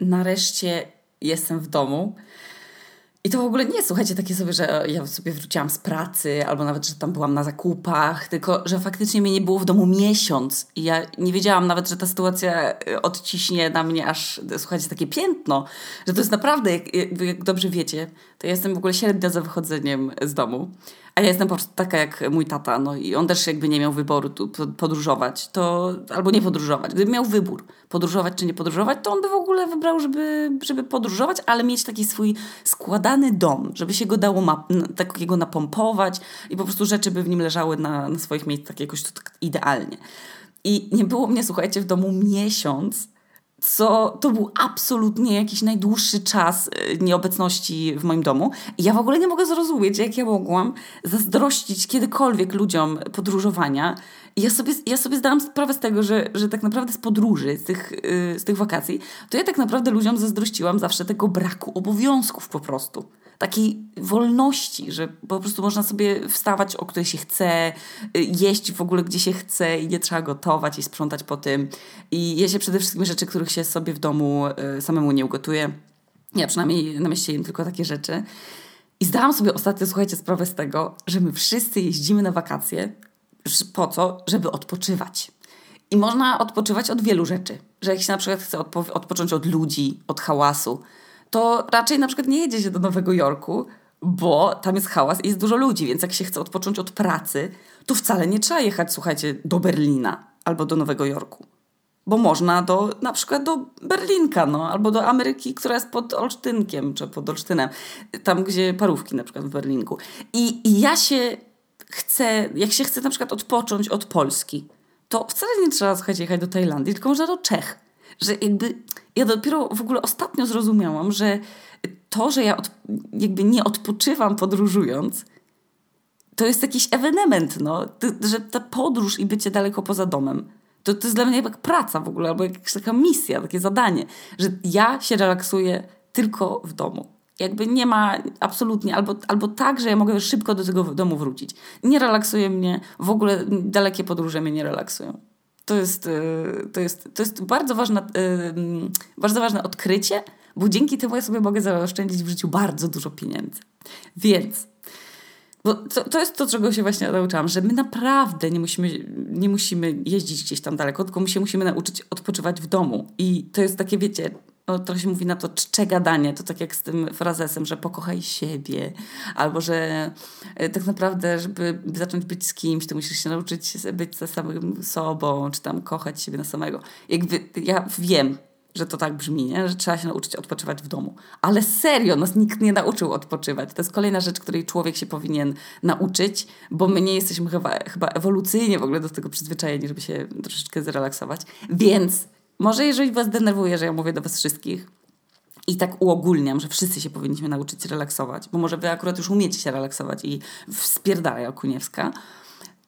nareszcie jestem w domu. I to w ogóle nie, słuchajcie, takie sobie, że ja sobie wróciłam z pracy, albo nawet, że tam byłam na zakupach, tylko, że faktycznie mnie nie było w domu miesiąc i ja nie wiedziałam nawet, że ta sytuacja y, odciśnie na mnie aż, słuchajcie, takie piętno, że to jest naprawdę, jak, jak dobrze wiecie, to ja jestem w ogóle średnio za wychodzeniem z domu. A ja jestem po prostu taka jak mój tata, no i on też jakby nie miał wyboru tu podróżować, to albo nie podróżować. Gdyby miał wybór, podróżować czy nie podróżować, to on by w ogóle wybrał, żeby, żeby podróżować, ale mieć taki swój składany dom, żeby się go dało ma, takiego napompować i po prostu rzeczy by w nim leżały na, na swoich miejscach jakoś to tak idealnie. I nie było mnie, słuchajcie, w domu miesiąc, co to był absolutnie jakiś najdłuższy czas y, nieobecności w moim domu. I ja w ogóle nie mogę zrozumieć, jak ja mogłam zazdrościć kiedykolwiek ludziom podróżowania. I ja sobie, ja sobie zdałam sprawę z tego, że, że tak naprawdę z podróży, z tych, yy, z tych wakacji, to ja tak naprawdę ludziom zazdrościłam zawsze tego braku obowiązków po prostu takiej wolności, że po prostu można sobie wstawać, o której się chce, y, jeść w ogóle gdzie się chce i nie trzeba gotować i sprzątać po tym. I je się przede wszystkim rzeczy, których się sobie w domu y, samemu nie ugotuje. Ja przynajmniej na mieście jem tylko takie rzeczy. I zdałam sobie ostatnio, słuchajcie, sprawę z tego, że my wszyscy jeździmy na wakacje po co? Żeby odpoczywać. I można odpoczywać od wielu rzeczy. Że jak się na przykład chce odpo odpocząć od ludzi, od hałasu, to raczej na przykład nie jedzie się do Nowego Jorku, bo tam jest hałas i jest dużo ludzi, więc jak się chce odpocząć od pracy, to wcale nie trzeba jechać, słuchajcie, do Berlina albo do Nowego Jorku. Bo można do, na przykład do Berlinka, no, albo do Ameryki, która jest pod Olsztynkiem, czy pod Olsztynem, tam gdzie parówki na przykład w Berlinku. I, I ja się chcę, jak się chce na przykład odpocząć od Polski, to wcale nie trzeba, słuchajcie, jechać do Tajlandii, tylko można do Czech że jakby ja dopiero w ogóle ostatnio zrozumiałam, że to, że ja od, jakby nie odpoczywam podróżując, to jest jakiś ewenement, no. że ta podróż i bycie daleko poza domem, to, to jest dla mnie jak praca w ogóle, albo jakaś taka misja, takie zadanie, że ja się relaksuję tylko w domu. Jakby nie ma absolutnie, albo, albo tak, że ja mogę szybko do tego domu wrócić. Nie relaksuje mnie, w ogóle dalekie podróże mnie nie relaksują. To jest, e, to jest, to jest bardzo, ważne, e, bardzo ważne odkrycie, bo dzięki temu ja sobie mogę zaoszczędzić w życiu bardzo dużo pieniędzy. Więc bo to, to jest to, czego się właśnie nauczyłam, że my naprawdę nie musimy, nie musimy jeździć gdzieś tam daleko, tylko my się musimy nauczyć odpoczywać w domu. I to jest takie, wiecie, no, trochę się mówi na to czcze gadanie, to tak jak z tym frazesem, że pokochaj siebie, albo że e, tak naprawdę, żeby zacząć być z kimś, to musisz się nauczyć być ze samym sobą, czy tam kochać siebie na samego. Jakby ja wiem, że to tak brzmi, nie? że trzeba się nauczyć odpoczywać w domu. Ale serio, nas nikt nie nauczył odpoczywać. To jest kolejna rzecz, której człowiek się powinien nauczyć, bo my nie jesteśmy chyba, chyba ewolucyjnie w ogóle do tego przyzwyczajeni, żeby się troszeczkę zrelaksować. Więc może jeżeli was denerwuje, że ja mówię do was wszystkich i tak uogólniam, że wszyscy się powinniśmy nauczyć relaksować, bo może wy akurat już umiecie się relaksować i wspierdala Okuniewska,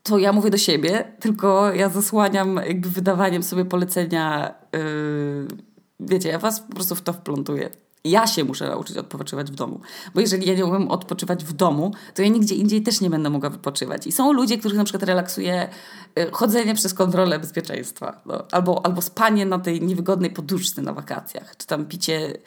to ja mówię do siebie, tylko ja zasłaniam jakby wydawaniem sobie polecenia, yy, wiecie, ja was po prostu w to wplątuję. Ja się muszę nauczyć odpoczywać w domu. Bo jeżeli ja nie umiem odpoczywać w domu, to ja nigdzie indziej też nie będę mogła wypoczywać. I są ludzie, których na przykład relaksuje y, chodzenie przez kontrolę bezpieczeństwa. No, albo, albo spanie na tej niewygodnej poduszce na wakacjach. Czy tam picie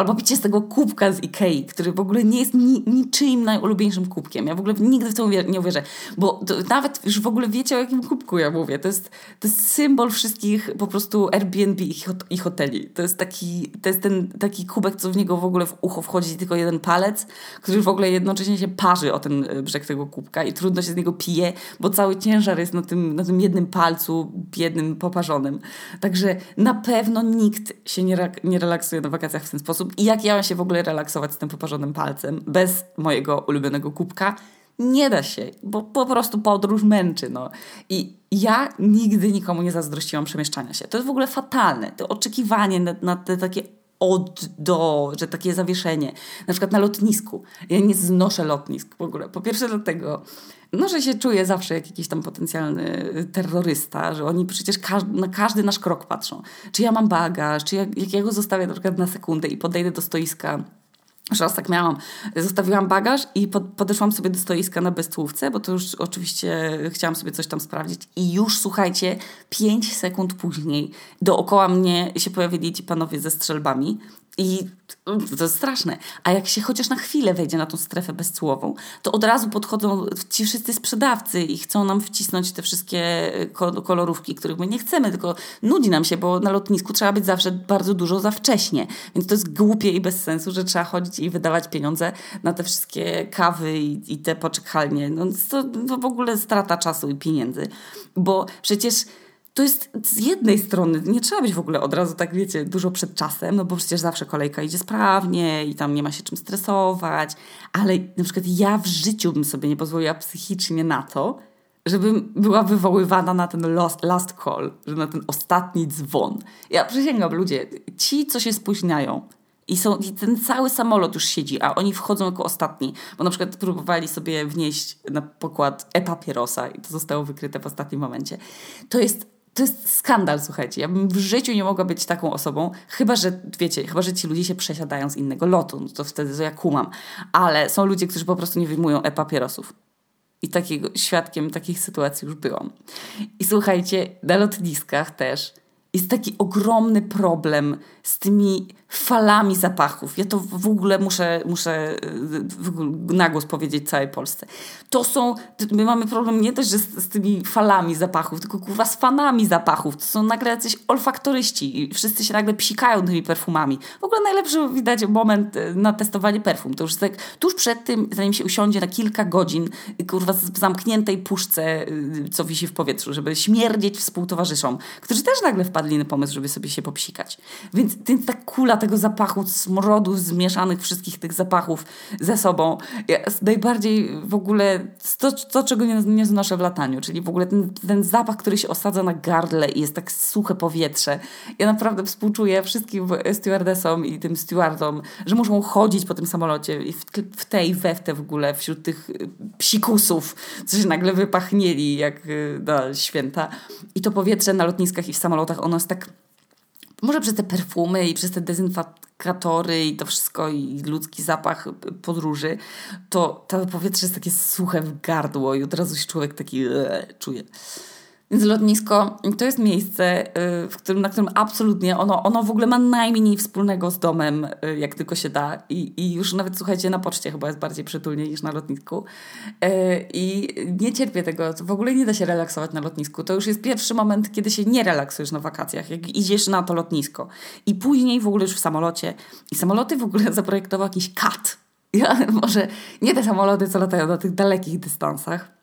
Albo picie z tego kubka z Ikei, który w ogóle nie jest ni niczyim najulubieńszym kubkiem. Ja w ogóle nigdy w to nie uwierzę, bo nawet już w ogóle wiecie o jakim kubku ja mówię. To jest, to jest symbol wszystkich po prostu Airbnb i, hot i hoteli. To jest, taki, to jest ten taki kubek, co w niego w ogóle w ucho wchodzi tylko jeden palec, który w ogóle jednocześnie się parzy o ten e, brzeg tego kubka i trudno się z niego pije, bo cały ciężar jest na tym, na tym jednym palcu, biednym, poparzonym. Także na pewno nikt się nie, nie relaksuje na wakacjach w ten sposób i jak ja mam się w ogóle relaksować z tym poparzonym palcem bez mojego ulubionego kubka? Nie da się, bo po prostu podróż męczy. No. I ja nigdy nikomu nie zazdrościłam przemieszczania się. To jest w ogóle fatalne. To oczekiwanie na, na te takie od do, że takie zawieszenie. Na przykład na lotnisku. Ja nie znoszę lotnisk w ogóle. Po pierwsze dlatego, no, że się czuję zawsze jak jakiś tam potencjalny terrorysta, że oni przecież każdy, na każdy nasz krok patrzą. Czy ja mam bagaż, czy jak, jak ja go zostawię na przykład na sekundę i podejdę do stoiska Już raz tak miałam. Zostawiłam bagaż i pod, podeszłam sobie do stoiska na beztłówce, bo to już oczywiście chciałam sobie coś tam sprawdzić. I już słuchajcie, 5 sekund później dookoła mnie się pojawili ci panowie ze strzelbami. I to jest straszne. A jak się chociaż na chwilę wejdzie na tą strefę bezcłową, to od razu podchodzą ci wszyscy sprzedawcy i chcą nam wcisnąć te wszystkie kolorówki, których my nie chcemy, tylko nudzi nam się, bo na lotnisku trzeba być zawsze bardzo dużo za wcześnie. Więc to jest głupie i bez sensu, że trzeba chodzić i wydawać pieniądze na te wszystkie kawy i, i te poczekalnie. No, to, to w ogóle strata czasu i pieniędzy. Bo przecież to jest z jednej strony, nie trzeba być w ogóle od razu tak, wiecie, dużo przed czasem, no bo przecież zawsze kolejka idzie sprawnie i tam nie ma się czym stresować, ale na przykład ja w życiu bym sobie nie pozwoliła psychicznie na to, żebym była wywoływana na ten last, last call, że na ten ostatni dzwon. Ja przysięgam, ludzie, ci, co się spóźniają, i, są, I ten cały samolot już siedzi, a oni wchodzą jako ostatni, bo na przykład próbowali sobie wnieść na pokład e-papierosa i to zostało wykryte w ostatnim momencie. To jest to jest skandal, słuchajcie. Ja bym w życiu nie mogła być taką osobą, chyba że, wiecie, chyba że ci ludzie się przesiadają z innego lotu, no to wtedy to ja kumam. Ale są ludzie, którzy po prostu nie wyjmują e-papierosów. I takiego, świadkiem takich sytuacji już byłam. I słuchajcie, na lotniskach też jest taki ogromny problem z tymi falami zapachów. Ja to w ogóle muszę, muszę na głos powiedzieć całej Polsce. To są, my mamy problem nie też z, z tymi falami zapachów, tylko kurwa z fanami zapachów. To są nagle jacyś olfaktoryści i wszyscy się nagle psikają tymi perfumami. W ogóle najlepszy widać moment e, na testowanie perfum. To już tak tuż przed tym, zanim się usiądzie na kilka godzin, kurwa w zamkniętej puszce, y, co wisi w powietrzu, żeby śmierdzieć współtowarzyszom, którzy też nagle wpadli na pomysł, żeby sobie się popsikać. Więc, więc ta kula tego zapachu, smrodu, zmieszanych wszystkich tych zapachów ze sobą. Ja najbardziej w ogóle to, to czego nie, nie znoszę w lataniu, czyli w ogóle ten, ten zapach, który się osadza na gardle i jest tak suche powietrze. Ja naprawdę współczuję wszystkim stewardesom i tym stewardom, że muszą chodzić po tym samolocie i w, w te i we w te w ogóle wśród tych y, psikusów, co się nagle wypachnieli jak y, na święta. I to powietrze na lotniskach i w samolotach, ono jest tak może przez te perfumy i przez te dezynfekatory i to wszystko i ludzki zapach podróży, to to powietrze jest takie suche w gardło i od razu się człowiek taki ee, czuje. Więc lotnisko to jest miejsce, y, w którym, na którym absolutnie ono, ono w ogóle ma najmniej wspólnego z domem, y, jak tylko się da. I, I już nawet słuchajcie, na poczcie chyba jest bardziej przytulnie niż na lotnisku. Y, I nie cierpię tego. W ogóle nie da się relaksować na lotnisku. To już jest pierwszy moment, kiedy się nie relaksujesz na wakacjach, jak idziesz na to lotnisko. I później w ogóle już w samolocie. I samoloty w ogóle zaprojektował jakiś kat. Ja, może nie te samoloty, co latają na tych dalekich dystansach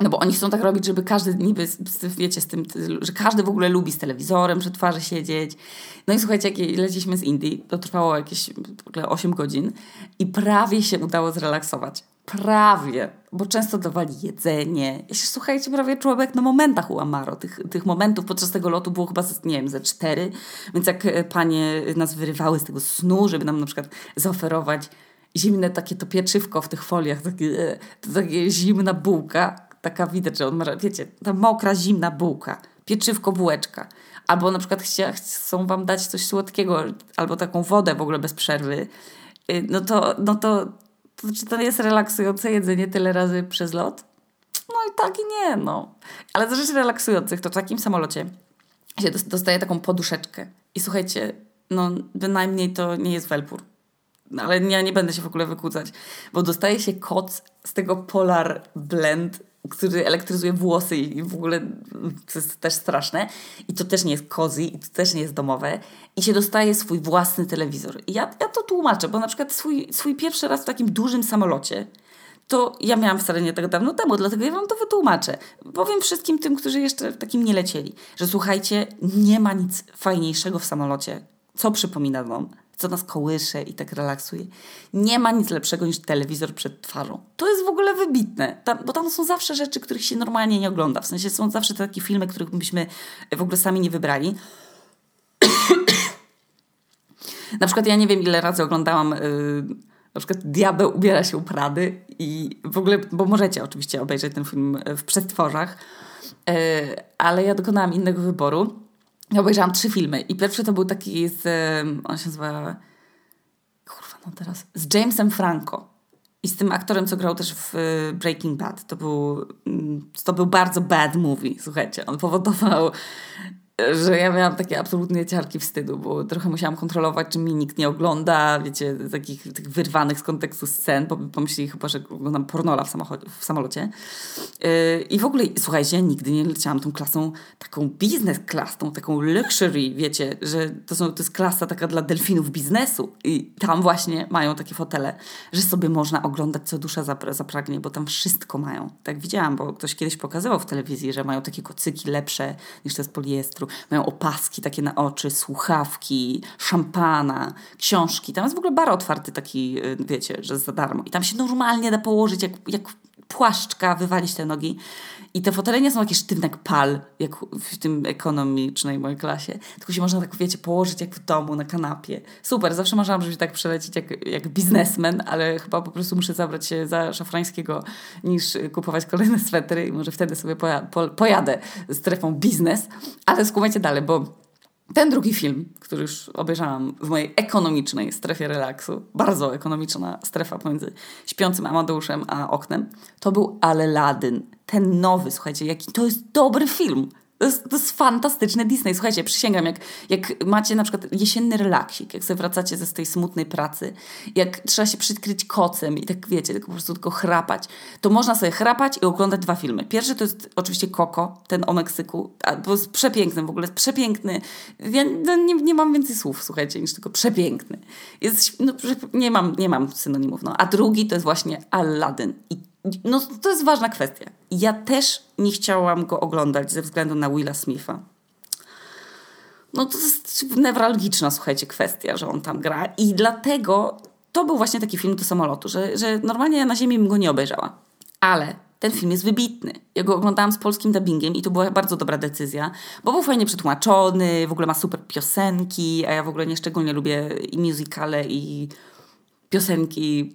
no bo oni chcą tak robić, żeby każdy niby, wiecie, z tym, że każdy w ogóle lubi z telewizorem przy twarzy siedzieć. No i słuchajcie, jak leciliśmy z Indii, to trwało jakieś w ogóle 8 godzin i prawie się udało zrelaksować. Prawie, bo często dawali jedzenie. Ja się, słuchajcie, prawie człowiek na momentach u Amaro. Tych, tych momentów podczas tego lotu było chyba, nie wiem, ze cztery. Więc jak e, panie nas wyrywały z tego snu, żeby nam na przykład zaoferować zimne takie to pieczywko w tych foliach, takie, e, to takie zimna bułka, taka widać, że on ma, wiecie, ta mokra, zimna bułka, pieczywko, bułeczka. Albo na przykład chcia, chcą wam dać coś słodkiego, albo taką wodę w ogóle bez przerwy. Y, no to, no to, to czy to jest relaksujące jedzenie tyle razy przez lot? No i tak i nie, no. Ale z rzeczy relaksujących, to w takim samolocie się dostaje taką poduszeczkę. I słuchajcie, no bynajmniej to nie jest welpur. No, ale ja nie będę się w ogóle wykłócać, bo dostaje się koc z tego Polar Blend który elektryzuje włosy i w ogóle to jest też straszne. I to też nie jest cozy, i to też nie jest domowe. I się dostaje swój własny telewizor. I ja, ja to tłumaczę, bo na przykład swój, swój pierwszy raz w takim dużym samolocie, to ja miałam wcale nie tak dawno temu, dlatego ja wam to wytłumaczę. Powiem wszystkim tym, którzy jeszcze w takim nie lecieli, że słuchajcie, nie ma nic fajniejszego w samolocie, co przypomina wam co nas kołysze i tak relaksuje. Nie ma nic lepszego niż telewizor przed twarzą. To jest w ogóle wybitne, tam, bo tam są zawsze rzeczy, których się normalnie nie ogląda. W sensie są zawsze takie filmy, których byśmy w ogóle sami nie wybrali. na przykład ja nie wiem, ile razy oglądałam yy, na przykład Diabeł ubiera się u Prady i w ogóle, bo możecie oczywiście obejrzeć ten film w przestworzach, yy, ale ja dokonałam innego wyboru ja obejrzałam trzy filmy i pierwszy to był taki z, on się nazywa, kurwa, no teraz? Z Jamesem Franco. I z tym aktorem, co grał też w y, Breaking Bad. To był, mm, to był bardzo bad movie, słuchajcie. On powodował że ja miałam takie absolutnie ciarki wstydu, bo trochę musiałam kontrolować, czy mnie nikt nie ogląda, wiecie, takich tych wyrwanych z kontekstu scen, bo pomyśleli chyba, że oglądam pornola w, w samolocie. Yy, I w ogóle, słuchajcie, ja nigdy nie leciałam tą klasą, taką biznes class, tą taką luxury, wiecie, że to, są, to jest klasa taka dla delfinów biznesu i tam właśnie mają takie fotele, że sobie można oglądać, co dusza zapragnie, bo tam wszystko mają. Tak widziałam, bo ktoś kiedyś pokazywał w telewizji, że mają takie kocyki lepsze niż te z poliestru mają opaski takie na oczy, słuchawki, szampana, książki. Tam jest w ogóle bar otwarty taki, y, wiecie, że za darmo. I tam się normalnie da położyć jak, jak płaszczka, wywalić te nogi. I te fotele nie są takie sztywne jak pal, jak w tym ekonomicznej mojej klasie, tylko się można tak, wiecie, położyć jak w domu, na kanapie. Super, zawsze marzyłam, żeby tak przelecieć jak, jak biznesmen, ale chyba po prostu muszę zabrać się za szafrańskiego niż kupować kolejne swetry i może wtedy sobie poja po pojadę strefą biznes. Ale skumajcie dalej, bo ten drugi film, który już obejrzałam w mojej ekonomicznej strefie relaksu, bardzo ekonomiczna strefa pomiędzy śpiącym Amadeuszem a oknem, to był Aladdin. Ten nowy, słuchajcie, jaki to jest dobry film. To jest, to jest Disney. Słuchajcie, przysięgam, jak, jak macie na przykład jesienny relaksik, jak sobie wracacie ze tej smutnej pracy, jak trzeba się przykryć kocem i tak wiecie, tylko po prostu tylko chrapać, to można sobie chrapać i oglądać dwa filmy. Pierwszy to jest oczywiście Coco, ten o Meksyku, bo jest przepiękny w ogóle, jest przepiękny. Ja no, nie, nie mam więcej słów, słuchajcie, niż tylko przepiękny. Jest, no, nie, mam, nie mam synonimów. No. A drugi to jest właśnie Aladdin. I no to jest ważna kwestia. Ja też nie chciałam go oglądać ze względu na Willa Smitha. No to jest newralgiczna, słuchajcie, kwestia, że on tam gra i dlatego to był właśnie taki film do samolotu, że, że normalnie ja na ziemi bym go nie obejrzała. Ale ten film jest wybitny. Ja go oglądałam z polskim dubbingiem i to była bardzo dobra decyzja, bo był fajnie przetłumaczony, w ogóle ma super piosenki, a ja w ogóle nie szczególnie lubię i musicale, i piosenki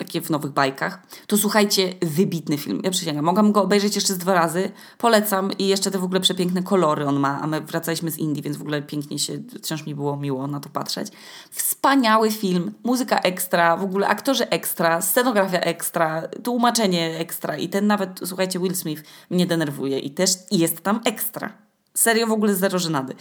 takie w nowych bajkach, to słuchajcie, wybitny film. Ja przysięgam, mogłam go obejrzeć jeszcze z dwa razy. Polecam i jeszcze te w ogóle przepiękne kolory on ma, a my wracaliśmy z Indii, więc w ogóle pięknie się, wciąż mi było miło na to patrzeć. Wspaniały film, muzyka ekstra, w ogóle aktorzy ekstra, scenografia ekstra, tłumaczenie ekstra i ten nawet, słuchajcie, Will Smith mnie denerwuje i też jest tam ekstra. Serio w ogóle zero żenady.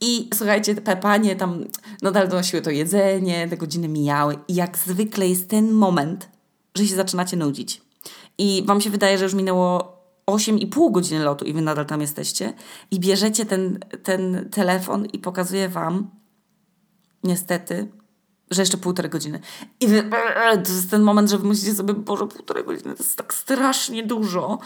I słuchajcie, te panie tam nadal donosiły to jedzenie, te godziny mijały i jak zwykle jest ten moment, że się zaczynacie nudzić. I wam się wydaje, że już minęło 8,5 godziny lotu i wy nadal tam jesteście i bierzecie ten, ten telefon i pokazuje wam niestety że jeszcze półtorej godziny. I wy, to jest ten moment, że myślicie sobie, Boże, półtorej godziny to jest tak strasznie dużo.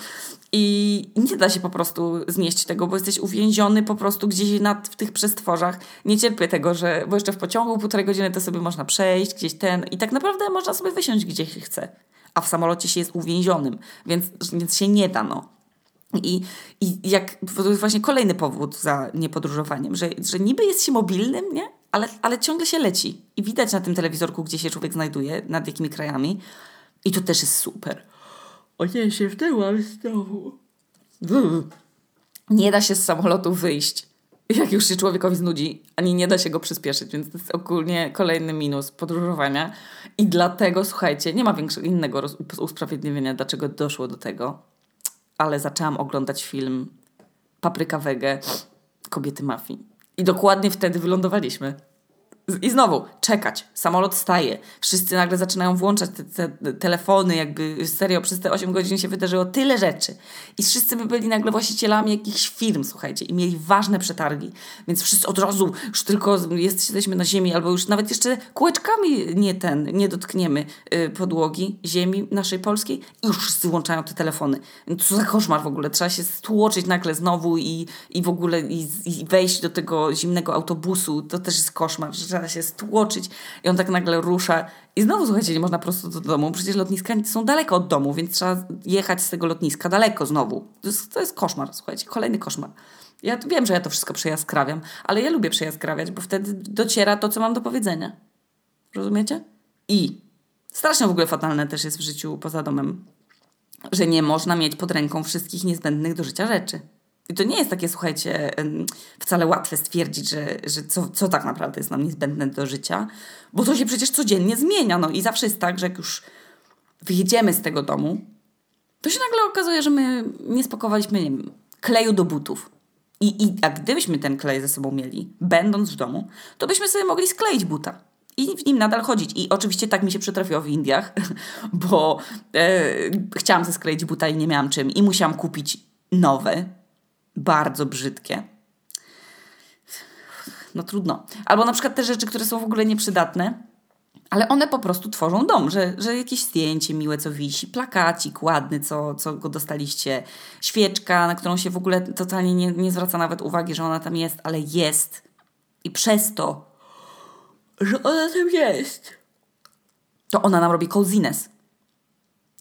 I nie da się po prostu znieść tego, bo jesteś uwięziony po prostu gdzieś nad, w tych przestworzach. Nie cierpię tego, że, bo jeszcze w pociągu półtorej godziny to sobie można przejść gdzieś ten i tak naprawdę można sobie wysiąść gdzie się chce. A w samolocie się jest uwięzionym, więc, więc się nie da, no. I, I jak to jest właśnie kolejny powód za niepodróżowaniem, że, że niby jest się mobilnym, nie? Ale, ale ciągle się leci. I widać na tym telewizorku, gdzie się człowiek znajduje, nad jakimi krajami. I to też jest super. O nie, się wtyłam znowu. Nie da się z samolotu wyjść, jak już się człowiekowi znudzi, ani nie da się go przyspieszyć, więc to jest ogólnie kolejny minus podróżowania. I dlatego, słuchajcie, nie ma większego innego usprawiedliwienia, dlaczego doszło do tego, ale zaczęłam oglądać film Papryka Wege Kobiety Mafii. I dokładnie wtedy wylądowaliśmy. I znowu, czekać. Samolot staje. Wszyscy nagle zaczynają włączać te, te, telefony, jakby serio, przez te 8 godzin się wydarzyło tyle rzeczy. I wszyscy by byli nagle właścicielami jakichś firm, słuchajcie, i mieli ważne przetargi. Więc wszyscy od razu już tylko jesteśmy na ziemi, albo już nawet jeszcze kółeczkami nie ten, nie dotkniemy yy, podłogi ziemi naszej polskiej i już wszyscy włączają te telefony. Co za koszmar w ogóle. Trzeba się stłoczyć nagle znowu i, i w ogóle i, i wejść do tego zimnego autobusu. To też jest koszmar, że trzeba się stłoczyć i on tak nagle rusza. I znowu, słuchajcie, nie można prosto do domu, przecież lotniska są daleko od domu, więc trzeba jechać z tego lotniska daleko znowu. To jest, to jest koszmar, słuchajcie, kolejny koszmar. Ja wiem, że ja to wszystko przejaskrawiam, ale ja lubię przejaskrawiać, bo wtedy dociera to, co mam do powiedzenia. Rozumiecie? I strasznie w ogóle fatalne też jest w życiu poza domem, że nie można mieć pod ręką wszystkich niezbędnych do życia rzeczy. I to nie jest takie, słuchajcie, wcale łatwe stwierdzić, że, że co, co tak naprawdę jest nam niezbędne do życia, bo to się przecież codziennie zmienia. No i zawsze jest tak, że jak już wyjedziemy z tego domu, to się nagle okazuje, że my nie spakowaliśmy, nie wiem, kleju do butów. I, i, a gdybyśmy ten klej ze sobą mieli, będąc w domu, to byśmy sobie mogli skleić buta i w nim nadal chodzić. I oczywiście tak mi się przytrafiło w Indiach, bo e, chciałam ze skleić buta i nie miałam czym i musiałam kupić nowe, bardzo brzydkie. No trudno. Albo na przykład te rzeczy, które są w ogóle nieprzydatne, ale one po prostu tworzą dom, że, że jakieś zdjęcie miłe, co wisi, plakacik ładny, co, co go dostaliście, świeczka, na którą się w ogóle totalnie nie, nie zwraca nawet uwagi, że ona tam jest, ale jest. I przez to, że ona tam jest, to ona nam robi coziness.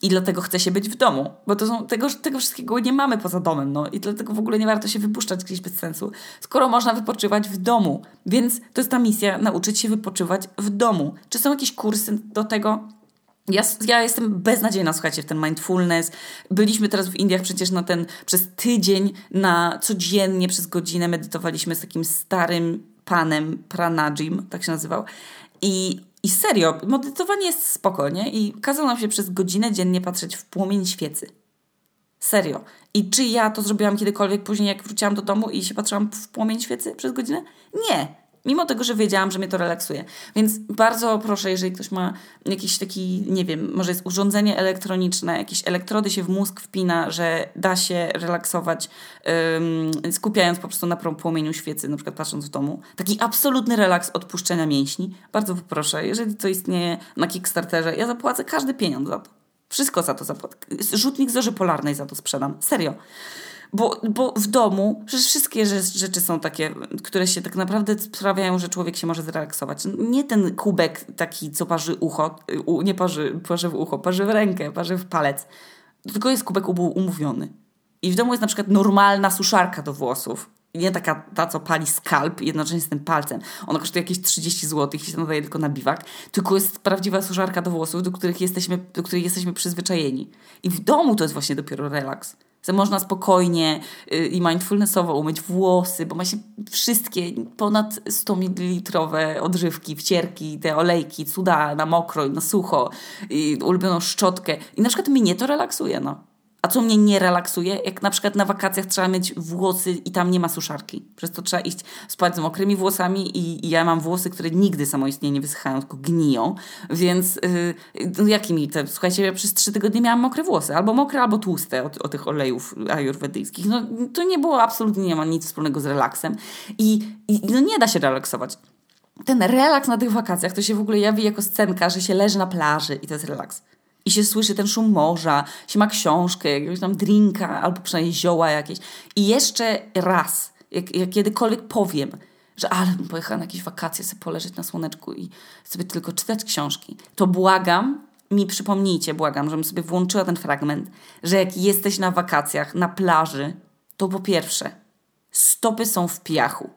I dlatego chce się być w domu, bo to są, tego, tego wszystkiego nie mamy poza domem, no i dlatego w ogóle nie warto się wypuszczać gdzieś bez sensu, skoro można wypoczywać w domu. Więc to jest ta misja, nauczyć się wypoczywać w domu. Czy są jakieś kursy do tego? Ja, ja jestem beznadziejna, słuchajcie, w ten mindfulness. Byliśmy teraz w Indiach przecież na ten, przez tydzień, na codziennie przez godzinę medytowaliśmy z takim starym panem Pranajim, tak się nazywał. I i serio, medytowanie jest spokojnie i kazał nam się przez godzinę dziennie patrzeć w płomień świecy. Serio. I czy ja to zrobiłam kiedykolwiek później, jak wróciłam do domu i się patrzyłam w płomień świecy przez godzinę? Nie. Mimo tego, że wiedziałam, że mnie to relaksuje. Więc bardzo proszę, jeżeli ktoś ma jakiś taki, nie wiem, może jest urządzenie elektroniczne, jakieś elektrody się w mózg wpina, że da się relaksować, skupiając po prostu na płomieniu świecy, na przykład patrząc w domu. Taki absolutny relaks odpuszczenia mięśni. Bardzo poproszę, jeżeli to istnieje na Kickstarterze, ja zapłacę każdy pieniądz za to. Wszystko za to zapłacę. Rzutnik zorzy polarnej za to sprzedam. Serio. Bo, bo w domu przecież wszystkie rzeczy są takie, które się tak naprawdę sprawiają, że człowiek się może zrelaksować. Nie ten kubek taki, co parzy ucho, nie parzy, parzy w ucho, parzy w rękę, parzy w palec. Tylko jest kubek umówiony. I w domu jest na przykład normalna suszarka do włosów. Nie taka ta, co pali skalp jednocześnie z tym palcem. Ona kosztuje jakieś 30 zł i się nadaje tylko na biwak. Tylko jest prawdziwa suszarka do włosów, do których jesteśmy, do której jesteśmy przyzwyczajeni. I w domu to jest właśnie dopiero relaks że można spokojnie y, i mindfulnessowo umyć włosy, bo ma się wszystkie ponad 100 ml odżywki, wcierki, te olejki, cuda na mokro i na sucho, i ulubioną szczotkę. I na przykład mnie to relaksuje, no. A co mnie nie relaksuje, jak na przykład na wakacjach trzeba mieć włosy i tam nie ma suszarki. Przez to trzeba iść spać z mokrymi włosami i, i ja mam włosy, które nigdy samoistnie nie wysychają, tylko gniją. Więc yy, jakimi te, słuchajcie, ja przez trzy tygodnie miałam mokre włosy. Albo mokre, albo tłuste od, od tych olejów ajurwedyjskich. No to nie było absolutnie, nie ma nic wspólnego z relaksem. I, i no nie da się relaksować ten relaks na tych wakacjach to się w ogóle jawi jako scenka, że się leży na plaży i to jest relaks i się słyszy ten szum morza, się ma książkę, jakiegoś tam drinka albo przynajmniej zioła jakieś. I jeszcze raz, jak, jak kiedykolwiek powiem, że ale bym pojechała na jakieś wakacje, sobie poleżeć na słoneczku i sobie tylko czytać książki, to błagam, mi przypomnijcie, błagam, żebym sobie włączyła ten fragment, że jak jesteś na wakacjach, na plaży, to po pierwsze, stopy są w piachu,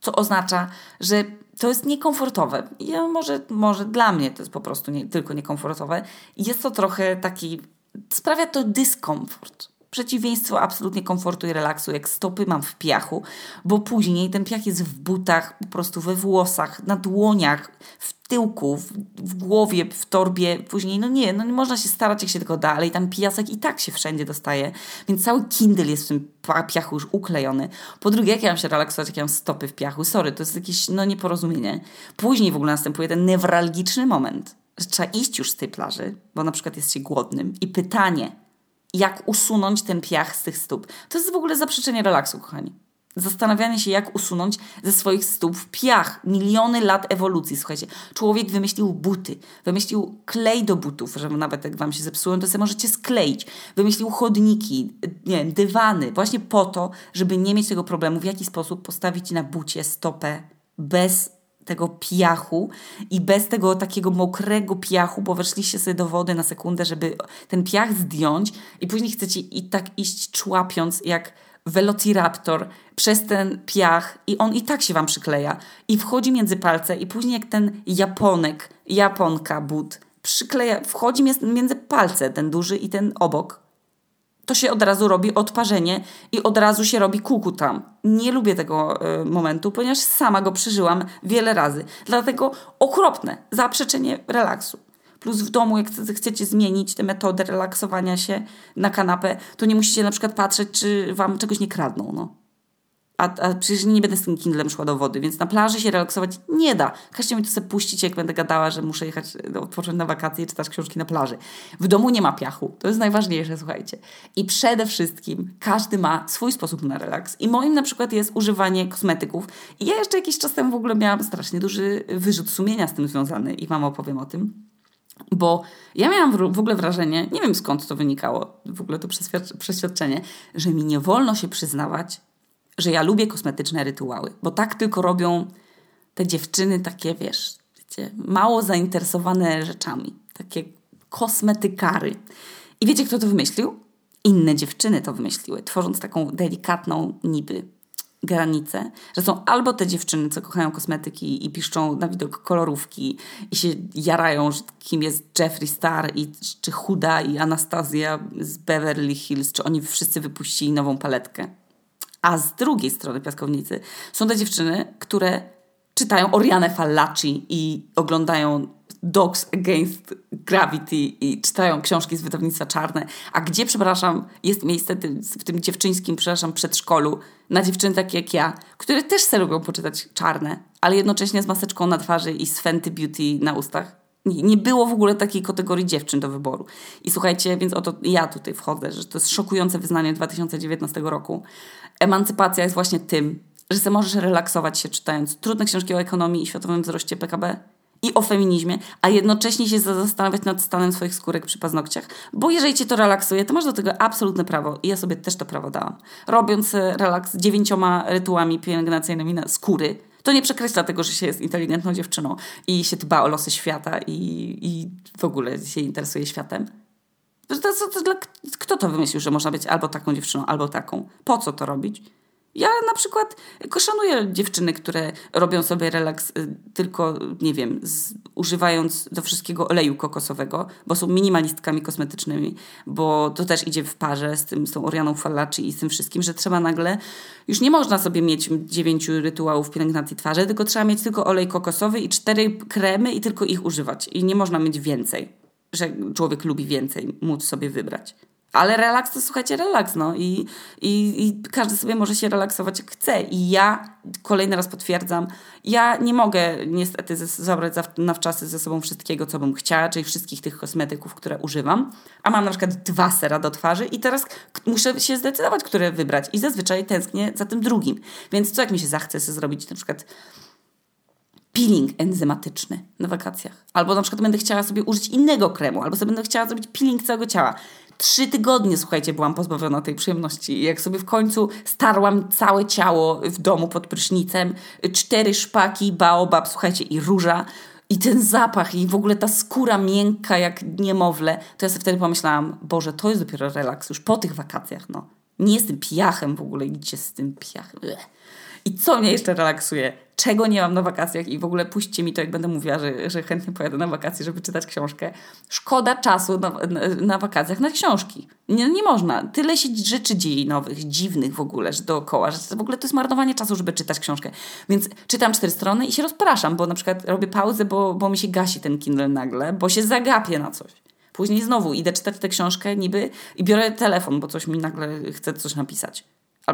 co oznacza, że to jest niekomfortowe. Ja może, może dla mnie to jest po prostu nie, tylko niekomfortowe. Jest to trochę taki, sprawia to dyskomfort. Przeciwieństwo absolutnie komfortu i relaksu, jak stopy mam w piachu, bo później ten piach jest w butach, po prostu we włosach, na dłoniach, w tyłku, w, w, głowie, w torbie, później, no nie, no nie można się starać jak się tylko da, ale i tam pijasek i tak się wszędzie dostaje, więc cały Kindle jest w tym piachu już uklejony. Po drugie, jak ja mam się relaksować, jak ja mam stopy w piachu? Sorry, to jest jakieś, no nieporozumienie. Później w ogóle następuje ten newralgiczny moment, że trzeba iść już z tej plaży, bo na przykład jest się głodnym i pytanie, jak usunąć ten piach z tych stóp. To jest w ogóle zaprzeczenie relaksu, kochani. Zastanawianie się, jak usunąć ze swoich stóp piach. Miliony lat ewolucji, słuchajcie. Człowiek wymyślił buty, wymyślił klej do butów, żeby nawet jak wam się zepsują, to sobie możecie skleić. Wymyślił chodniki, nie wiem, dywany, właśnie po to, żeby nie mieć tego problemu, w jaki sposób postawić na bucie stopę bez tego piachu i bez tego takiego mokrego piachu, bo weszliście sobie do wody na sekundę, żeby ten piach zdjąć i później chcecie i tak iść człapiąc jak Velociraptor przez ten piach i on i tak się wam przykleja. I wchodzi między palce i później jak ten Japonek, Japonka but przykleja, wchodzi między palce ten duży i ten obok to się od razu robi odparzenie i od razu się robi kuku tam. Nie lubię tego y, momentu, ponieważ sama go przeżyłam wiele razy. Dlatego okropne zaprzeczenie relaksu. Plus w domu, jak chcecie zmienić tę metodę relaksowania się na kanapę, to nie musicie na przykład patrzeć, czy wam czegoś nie kradną. No. A, a przecież nie będę z tym Kindlem szła do wody, więc na plaży się relaksować nie da. Każcie mi to sobie puścić, jak będę gadała, że muszę jechać, no, odpocząć na wakacje i czytać książki na plaży. W domu nie ma piachu. To jest najważniejsze, słuchajcie. I przede wszystkim każdy ma swój sposób na relaks. I moim na przykład jest używanie kosmetyków. I ja jeszcze jakiś czas temu w ogóle miałam strasznie duży wyrzut sumienia z tym związany i Wam opowiem o tym. Bo ja miałam w ogóle wrażenie, nie wiem skąd to wynikało, w ogóle to przeświadczenie, że mi nie wolno się przyznawać, że ja lubię kosmetyczne rytuały, bo tak tylko robią te dziewczyny takie, wiesz, wiecie, mało zainteresowane rzeczami, takie kosmetykary. I wiecie, kto to wymyślił? Inne dziewczyny to wymyśliły, tworząc taką delikatną niby granicę, że są albo te dziewczyny, co kochają kosmetyki i piszczą na widok kolorówki i się jarają, kim jest Jeffree Star i czy Huda i Anastazja z Beverly Hills, czy oni wszyscy wypuścili nową paletkę. A z drugiej strony piaskownicy są te dziewczyny, które czytają Orianę Fallaci i oglądają Dogs Against Gravity i czytają książki z wydawnictwa Czarne. A gdzie, przepraszam, jest miejsce w tym dziewczyńskim, przepraszam, przedszkolu na dziewczyny takie jak ja, które też sobie lubią poczytać Czarne, ale jednocześnie z maseczką na twarzy i z Fenty Beauty na ustach. Nie było w ogóle takiej kategorii dziewczyn do wyboru. I słuchajcie, więc oto ja tutaj wchodzę, że to jest szokujące wyznanie 2019 roku. Emancypacja jest właśnie tym, że ty możesz relaksować się czytając trudne książki o ekonomii i światowym wzroście PKB i o feminizmie, a jednocześnie się zastanawiać nad stanem swoich skórek przy paznokciach, bo jeżeli cię to relaksuje, to masz do tego absolutne prawo i ja sobie też to prawo dałam. Robiąc e, relaks dziewięcioma rytułami pielęgnacyjnymi na skóry, to nie przekreśla tego, że się jest inteligentną dziewczyną i się dba o losy świata i, i w ogóle się interesuje światem. To, to, to, to, kto to wymyślił, że można być albo taką dziewczyną, albo taką? Po co to robić? Ja na przykład szanuję dziewczyny, które robią sobie relaks y, tylko, nie wiem, z, używając do wszystkiego oleju kokosowego, bo są minimalistkami kosmetycznymi, bo to też idzie w parze z, tym, z tą Orianą i z tym wszystkim, że trzeba nagle, już nie można sobie mieć dziewięciu rytuałów pielęgnacji twarzy, tylko trzeba mieć tylko olej kokosowy i cztery kremy i tylko ich używać. I nie można mieć więcej, że człowiek lubi więcej, móc sobie wybrać. Ale relaks to słuchajcie, relaks, no I, i, i każdy sobie może się relaksować jak chce. I ja kolejny raz potwierdzam, ja nie mogę niestety zabrać na wczasy ze sobą wszystkiego, co bym chciała, czyli wszystkich tych kosmetyków, które używam. A mam na przykład dwa sera do twarzy i teraz muszę się zdecydować, które wybrać. I zazwyczaj tęsknię za tym drugim. Więc co jak mi się zachce sobie zrobić na przykład peeling enzymatyczny na wakacjach. Albo na przykład będę chciała sobie użyć innego kremu, albo sobie będę chciała zrobić peeling całego ciała. Trzy tygodnie, słuchajcie, byłam pozbawiona tej przyjemności. Jak sobie w końcu starłam całe ciało w domu pod prysznicem, cztery szpaki, baobab, słuchajcie, i róża, i ten zapach, i w ogóle ta skóra miękka jak niemowlę, to ja sobie wtedy pomyślałam, Boże, to jest dopiero relaks już po tych wakacjach, no. Nie jestem pijachem w ogóle, idźcie z tym pijachem. I co mnie jeszcze relaksuje? czego nie mam na wakacjach i w ogóle puśćcie mi to, jak będę mówiła, że, że chętnie pojadę na wakacje, żeby czytać książkę. Szkoda czasu na, na, na wakacjach na książki. Nie, nie można. Tyle się rzeczy dzieje nowych, dziwnych w ogóle, że dookoła, że w ogóle to jest marnowanie czasu, żeby czytać książkę. Więc czytam cztery strony i się rozpraszam, bo na przykład robię pauzę, bo, bo mi się gasi ten Kindle nagle, bo się zagapię na coś. Później znowu idę czytać tę książkę niby i biorę telefon, bo coś mi nagle chce coś napisać.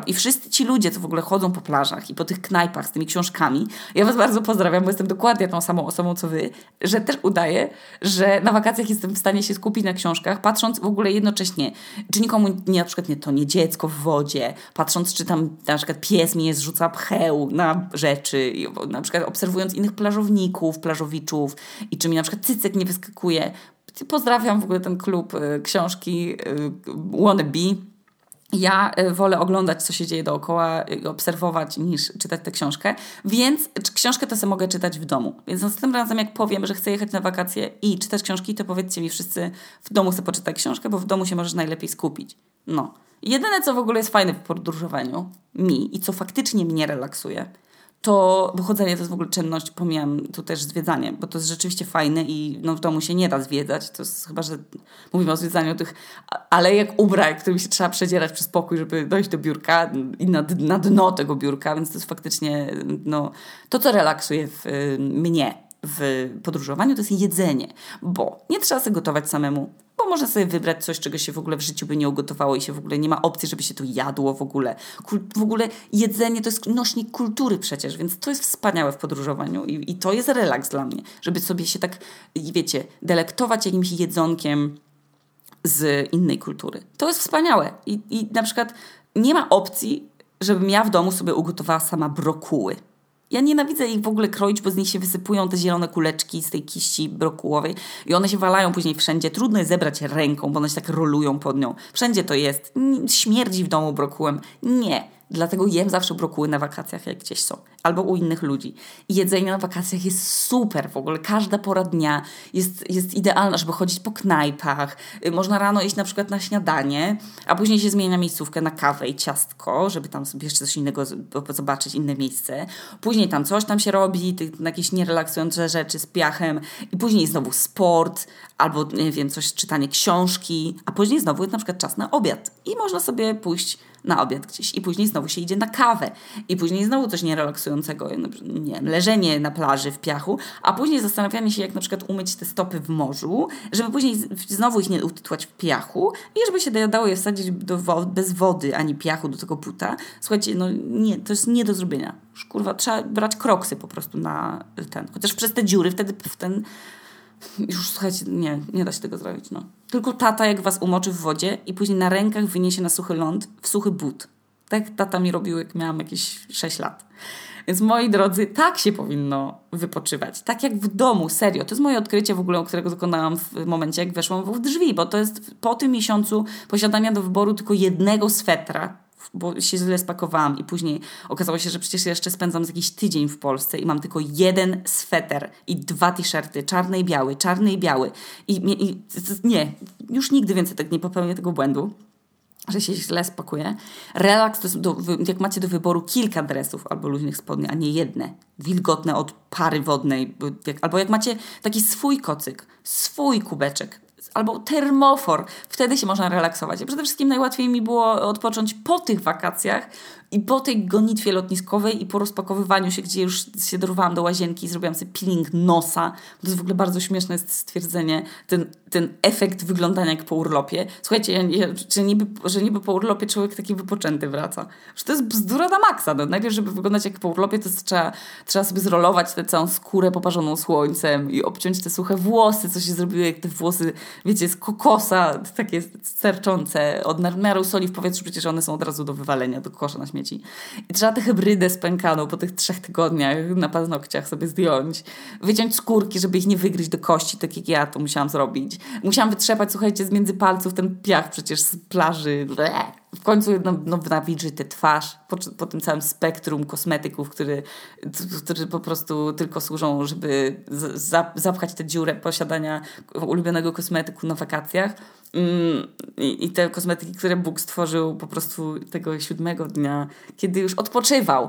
I wszyscy ci ludzie, co w ogóle chodzą po plażach i po tych knajpach z tymi książkami, ja Was bardzo pozdrawiam, bo jestem dokładnie tą samą osobą co Wy, że też udaję, że na wakacjach jestem w stanie się skupić na książkach, patrząc w ogóle jednocześnie, czy nikomu nie, na przykład nie to nie dziecko w wodzie, patrząc, czy tam na przykład pies mi zrzuca pcheł na rzeczy, na przykład obserwując innych plażowników, plażowiczów i czy mi na przykład cycek nie wyskakuje. Pozdrawiam w ogóle ten klub y, książki y, Wannabe ja y, wolę oglądać, co się dzieje dookoła, obserwować, niż czytać tę książkę. Więc książkę to sobie mogę czytać w domu. Więc następnym razem, jak powiem, że chcę jechać na wakacje i czytać książki, to powiedzcie mi wszyscy, w domu chcę poczytać książkę, bo w domu się możesz najlepiej skupić. No. Jedyne, co w ogóle jest fajne w podróżowaniu, mi i co faktycznie mnie relaksuje, to bo chodzenie to jest w ogóle czynność, pomijam tu też zwiedzanie, bo to jest rzeczywiście fajne i no, w domu się nie da zwiedzać. To jest chyba, że mówimy o zwiedzaniu tych alejek ubrań, którymi się trzeba przedzierać przez pokój, żeby dojść do biurka i na, na dno tego biurka, więc to jest faktycznie no, to, co relaksuje w, mnie w podróżowaniu, to jest jedzenie, bo nie trzeba sobie gotować samemu bo można sobie wybrać coś, czego się w ogóle w życiu by nie ugotowało i się w ogóle nie ma opcji, żeby się to jadło w ogóle. Kul w ogóle jedzenie to jest nośnik kultury przecież, więc to jest wspaniałe w podróżowaniu i, i to jest relaks dla mnie, żeby sobie się tak, wiecie, delektować jakimś jedzonkiem z innej kultury. To jest wspaniałe i, i na przykład nie ma opcji, żebym ja w domu sobie ugotowała sama brokuły. Ja nienawidzę ich w ogóle kroić, bo z nich się wysypują te zielone kuleczki z tej kiści brokułowej i one się walają później wszędzie. Trudno je zebrać ręką, bo one się tak rolują pod nią. Wszędzie to jest. Śmierdzi w domu brokułem. Nie. Dlatego jem zawsze brokuły na wakacjach, jak gdzieś są, albo u innych ludzi. I jedzenie na wakacjach jest super w ogóle. Każda pora dnia jest, jest idealna, żeby chodzić po knajpach. Y, można rano iść na przykład na śniadanie, a później się zmienia miejscówkę na kawę i ciastko, żeby tam sobie jeszcze coś innego zobaczyć, inne miejsce. Później tam coś tam się robi, jakieś nierelaksujące rzeczy z piachem. I później znowu sport, albo nie wiem, coś, czytanie książki, a później znowu jest na przykład czas na obiad. I można sobie pójść na obiad gdzieś i później znowu się idzie na kawę i później znowu coś nierelaksującego, nie wiem, leżenie na plaży w piachu, a później zastanawianie się, jak na przykład umyć te stopy w morzu, żeby później znowu ich nie utytłać w piachu i żeby się dało je wsadzić do wo bez wody ani piachu do tego buta. Słuchajcie, no nie, to jest nie do zrobienia. Już, kurwa, trzeba brać kroksy po prostu na ten. Chociaż przez te dziury wtedy w ten już słuchajcie, nie, nie da się tego zrobić. No. Tylko tata, jak was umoczy w wodzie i później na rękach wyniesie na suchy ląd, w suchy but. Tak tata mi robił, jak miałam jakieś 6 lat. Więc moi drodzy, tak się powinno wypoczywać. Tak jak w domu, serio. To jest moje odkrycie w ogóle, którego dokonałam w momencie, jak weszłam w drzwi, bo to jest po tym miesiącu posiadania do wyboru tylko jednego swetra, bo się źle spakowałam i później okazało się, że przecież jeszcze spędzam jakiś tydzień w Polsce i mam tylko jeden sweter i dwa t-shirty, czarny i biały, czarny i biały. I, i nie, już nigdy więcej tak nie popełnię tego błędu że się źle spakuje. Relaks to do, jak macie do wyboru kilka dresów albo luźnych spodni, a nie jedne. Wilgotne od pary wodnej. Albo jak macie taki swój kocyk, swój kubeczek, albo termofor. Wtedy się można relaksować. przede wszystkim najłatwiej mi było odpocząć po tych wakacjach, i po tej gonitwie lotniskowej i po rozpakowywaniu się, gdzie już się dorwałam do łazienki i zrobiłam sobie peeling nosa, to jest w ogóle bardzo śmieszne jest stwierdzenie, ten, ten efekt wyglądania jak po urlopie. Słuchajcie, ja, ja, że, niby, że niby po urlopie człowiek taki wypoczęty wraca. Że to jest bzdura na maksa. No, najpierw, żeby wyglądać jak po urlopie, to trzeba, trzeba sobie zrolować tę całą skórę poparzoną słońcem i obciąć te suche włosy, co się zrobiło, jak te włosy, wiecie, z kokosa, takie sterczące, od nadmiaru soli w powietrzu, przecież one są od razu do wywalenia, do kosza na śmieci śmieci. I trzeba tę hybrydę spękaną po tych trzech tygodniach na paznokciach sobie zdjąć. Wyciąć skórki, żeby ich nie wygryźć do kości, tak jak ja to musiałam zrobić. Musiałam wytrzepać, słuchajcie, z między palców ten piach przecież z plaży. W końcu no, no, nawilżyć tę twarz po, po tym całym spektrum kosmetyków, który, który po prostu tylko służą, żeby za, zapchać tę dziurę posiadania ulubionego kosmetyku na wakacjach Mm, I, I te kosmetyki, które Bóg stworzył po prostu tego siódmego dnia, kiedy już odpoczywał,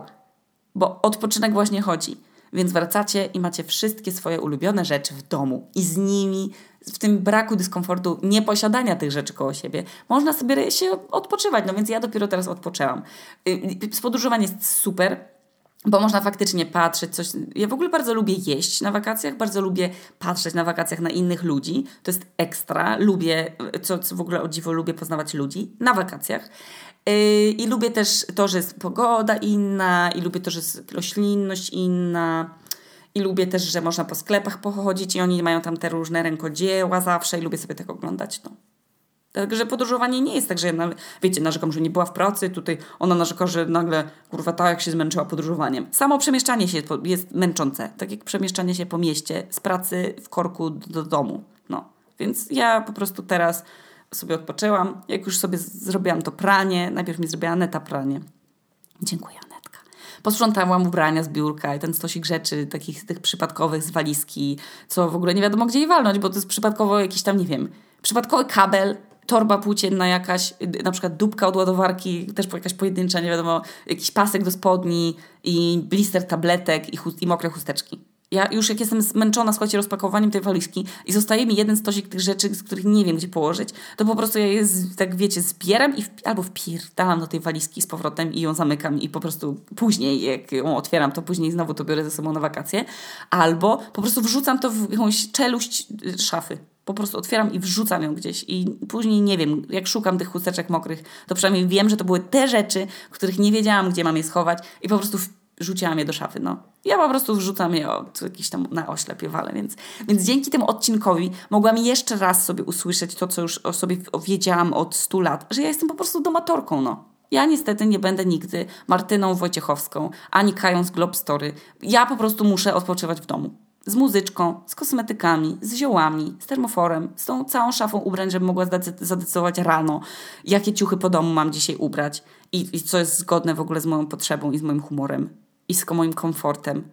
bo odpoczynek właśnie chodzi. Więc wracacie i macie wszystkie swoje ulubione rzeczy w domu i z nimi, w tym braku dyskomfortu, nieposiadania tych rzeczy koło siebie, można sobie się odpoczywać. No więc ja dopiero teraz odpoczęłam. Y, y, podróżowanie jest super, bo można faktycznie patrzeć coś. Ja w ogóle bardzo lubię jeść na wakacjach, bardzo lubię patrzeć na wakacjach na innych ludzi. To jest ekstra. Lubię, co, co w ogóle o dziwo lubię poznawać ludzi na wakacjach. I lubię też to, że jest pogoda inna, i lubię to, że jest roślinność inna. I lubię też, że można po sklepach pochodzić i oni mają tam te różne rękodzieła zawsze i lubię sobie tak oglądać. No. Także podróżowanie nie jest tak, że ja, wiecie, narzekam, że nie była w pracy, tutaj ona narzeka, że nagle, kurwa, tak jak się zmęczyła podróżowaniem. Samo przemieszczanie się jest męczące, tak jak przemieszczanie się po mieście, z pracy w korku do, do domu. No, więc ja po prostu teraz sobie odpoczęłam. Jak już sobie zrobiłam to pranie, najpierw mi zrobiła Aneta pranie. Dziękuję, Anetka. Posprzątałam ubrania z biurka i ten stosik rzeczy, takich tych przypadkowych z walizki, co w ogóle nie wiadomo gdzie je walnąć, bo to jest przypadkowo jakiś tam, nie wiem, przypadkowy kabel, torba płócienna jakaś, y, na przykład dupka od ładowarki, też jakaś pojedyncza, nie wiadomo, jakiś pasek do spodni i blister tabletek i, i mokre chusteczki. Ja już jak jestem zmęczona, słuchajcie, rozpakowaniem tej walizki i zostaje mi jeden stosik tych rzeczy, z których nie wiem, gdzie położyć, to po prostu ja je, tak wiecie, zbieram i w, albo wpierdalam do tej walizki z powrotem i ją zamykam i po prostu później, jak ją otwieram, to później znowu to biorę ze sobą na wakacje, albo po prostu wrzucam to w jakąś czeluść y, szafy. Po prostu otwieram i wrzucam ją gdzieś i później nie wiem, jak szukam tych chusteczek mokrych, to przynajmniej wiem, że to były te rzeczy, których nie wiedziałam, gdzie mam je schować i po prostu rzuciłam je do szafy, no. Ja po prostu wrzucam je od jakiś tam na oślepie wale, więc, więc dzięki temu odcinkowi mogłam jeszcze raz sobie usłyszeć to, co już o sobie wiedziałam od 100 lat, że ja jestem po prostu domatorką, no. Ja niestety nie będę nigdy Martyną Wojciechowską, ani Kają z Globe Story. Ja po prostu muszę odpoczywać w domu. Z muzyczką, z kosmetykami, z ziołami, z termoforem, z tą całą szafą ubrań, żebym mogła zadecydować rano, jakie ciuchy po domu mam dzisiaj ubrać i, i co jest zgodne w ogóle z moją potrzebą i z moim humorem i z moim komfortem.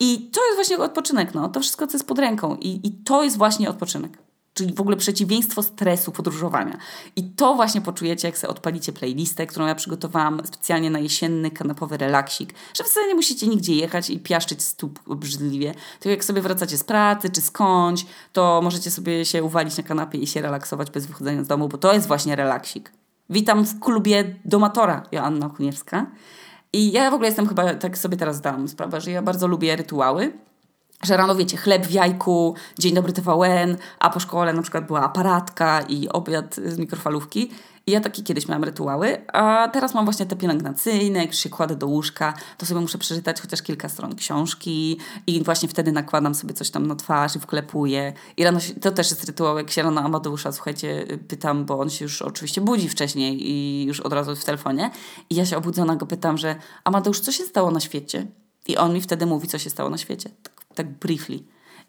I to jest właśnie odpoczynek, no. To wszystko, co jest pod ręką. I, I to jest właśnie odpoczynek. Czyli w ogóle przeciwieństwo stresu podróżowania. I to właśnie poczujecie, jak sobie odpalicie playlistę, którą ja przygotowałam specjalnie na jesienny kanapowy relaksik, że wcale nie musicie nigdzie jechać i piaszczyć stóp obrzydliwie. To jak sobie wracacie z pracy czy skądś, to możecie sobie się uwalić na kanapie i się relaksować bez wychodzenia z domu, bo to jest właśnie relaksik. Witam w klubie Domatora, Joanna Kuniewska. I ja w ogóle jestem chyba, tak sobie teraz zdałam sprawę, że ja bardzo lubię rytuały. Że rano, wiecie, chleb w jajku, dzień dobry TVN, a po szkole na przykład była aparatka i obiad z mikrofalówki. Ja takie kiedyś miałam rytuały, a teraz mam właśnie te pielęgnacyjne, jak się kładę do łóżka, to sobie muszę przeczytać chociaż kilka stron książki i właśnie wtedy nakładam sobie coś tam na twarz i wklepuję. I rano, się, to też jest rytuał, jak się rano Amadeusza, słuchajcie, pytam, bo on się już oczywiście budzi wcześniej i już od razu w telefonie. I ja się obudzona go pytam, że Amadeusz, co się stało na świecie? I on mi wtedy mówi, co się stało na świecie. Tak, tak briefly.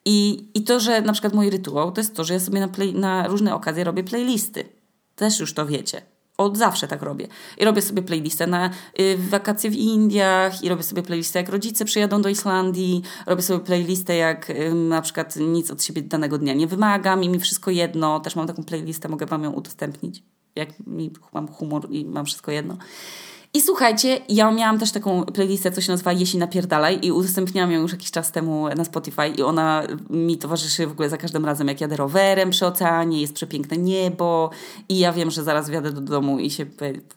I, I to, że na przykład mój rytuał, to jest to, że ja sobie na, play, na różne okazje robię playlisty też już to wiecie. Od zawsze tak robię. I robię sobie playlistę na y, wakacje w Indiach, i robię sobie playlistę jak rodzice przyjadą do Islandii, robię sobie playlistę jak y, na przykład nic od siebie danego dnia nie wymagam i mi wszystko jedno. Też mam taką playlistę, mogę Wam ją udostępnić. Jak mi mam humor i mam wszystko jedno. I słuchajcie, ja miałam też taką playlistę, co się nazywa Jeśli napierdalaj i udostępniałam ją już jakiś czas temu na Spotify i ona mi towarzyszy w ogóle za każdym razem, jak jadę rowerem przy oceanie, jest przepiękne niebo i ja wiem, że zaraz wjadę do domu i się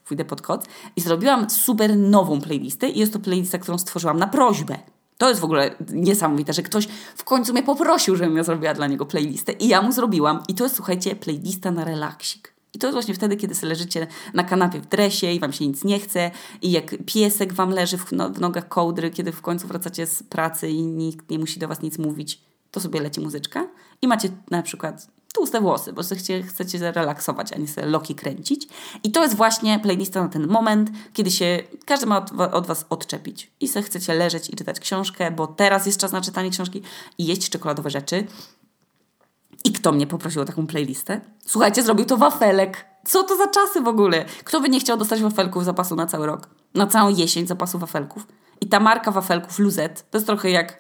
pójdę pod koc. I zrobiłam super nową playlistę i jest to playlista, którą stworzyłam na prośbę. To jest w ogóle niesamowite, że ktoś w końcu mnie poprosił, żebym ja zrobiła dla niego playlistę i ja mu zrobiłam. I to jest, słuchajcie, playlista na relaksik. I to jest właśnie wtedy, kiedy leżycie na kanapie w dresie i wam się nic nie chce i jak piesek wam leży w, no, w nogach kołdry, kiedy w końcu wracacie z pracy i nikt nie musi do was nic mówić, to sobie leci muzyczka i macie na przykład tłuste włosy, bo chcecie, chcecie zrelaksować, a nie sobie loki kręcić. I to jest właśnie playlista na ten moment, kiedy się każdy ma od, od was odczepić i sobie chcecie leżeć i czytać książkę, bo teraz jest czas na czytanie książki i jeść czekoladowe rzeczy. I kto mnie poprosił o taką playlistę? Słuchajcie, zrobił to wafelek. Co to za czasy w ogóle? Kto by nie chciał dostać wafelków zapasu na cały rok? Na całą jesień zapasu wafelków. I ta marka wafelków Luzet to jest trochę jak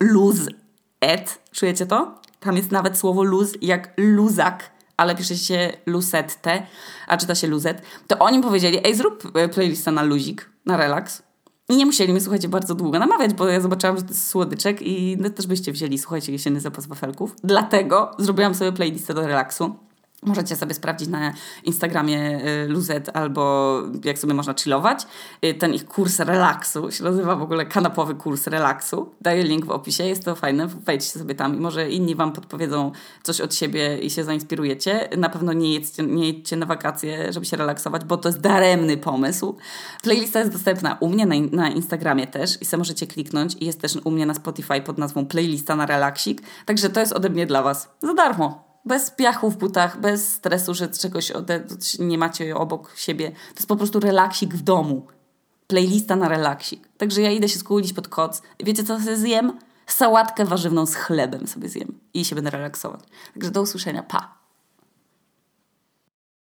luz-et. Czujecie to? Tam jest nawet słowo luz jak luzak, ale pisze się lusette, a czyta się luzet. To oni powiedzieli, ej zrób e, playlistę na luzik, na relaks. I nie musieli mnie, słuchajcie, bardzo długo namawiać, bo ja zobaczyłam, że to jest słodyczek i też byście wzięli, słuchajcie, jesienny zapas wafelków. Dlatego zrobiłam sobie playlistę do relaksu. Możecie sobie sprawdzić na Instagramie y, Luzet albo jak sobie można chillować. Y, ten ich kurs relaksu się nazywa w ogóle kanapowy kurs relaksu. Daję link w opisie, jest to fajne. Wejdźcie sobie tam i może inni Wam podpowiedzą coś od siebie i się zainspirujecie. Na pewno nie jedźcie, nie jedźcie na wakacje, żeby się relaksować, bo to jest daremny pomysł. Playlista jest dostępna u mnie na, na Instagramie też i sobie możecie kliknąć. I jest też u mnie na Spotify pod nazwą Playlista na relaksik. Także to jest ode mnie dla Was za darmo. Bez piachu w butach, bez stresu, że czegoś nie macie obok siebie. To jest po prostu relaksik w domu. Playlista na relaksik. Także ja idę się skulić pod koc. Wiecie co sobie zjem? Sałatkę warzywną z chlebem sobie zjem. I się będę relaksować. Także do usłyszenia. Pa!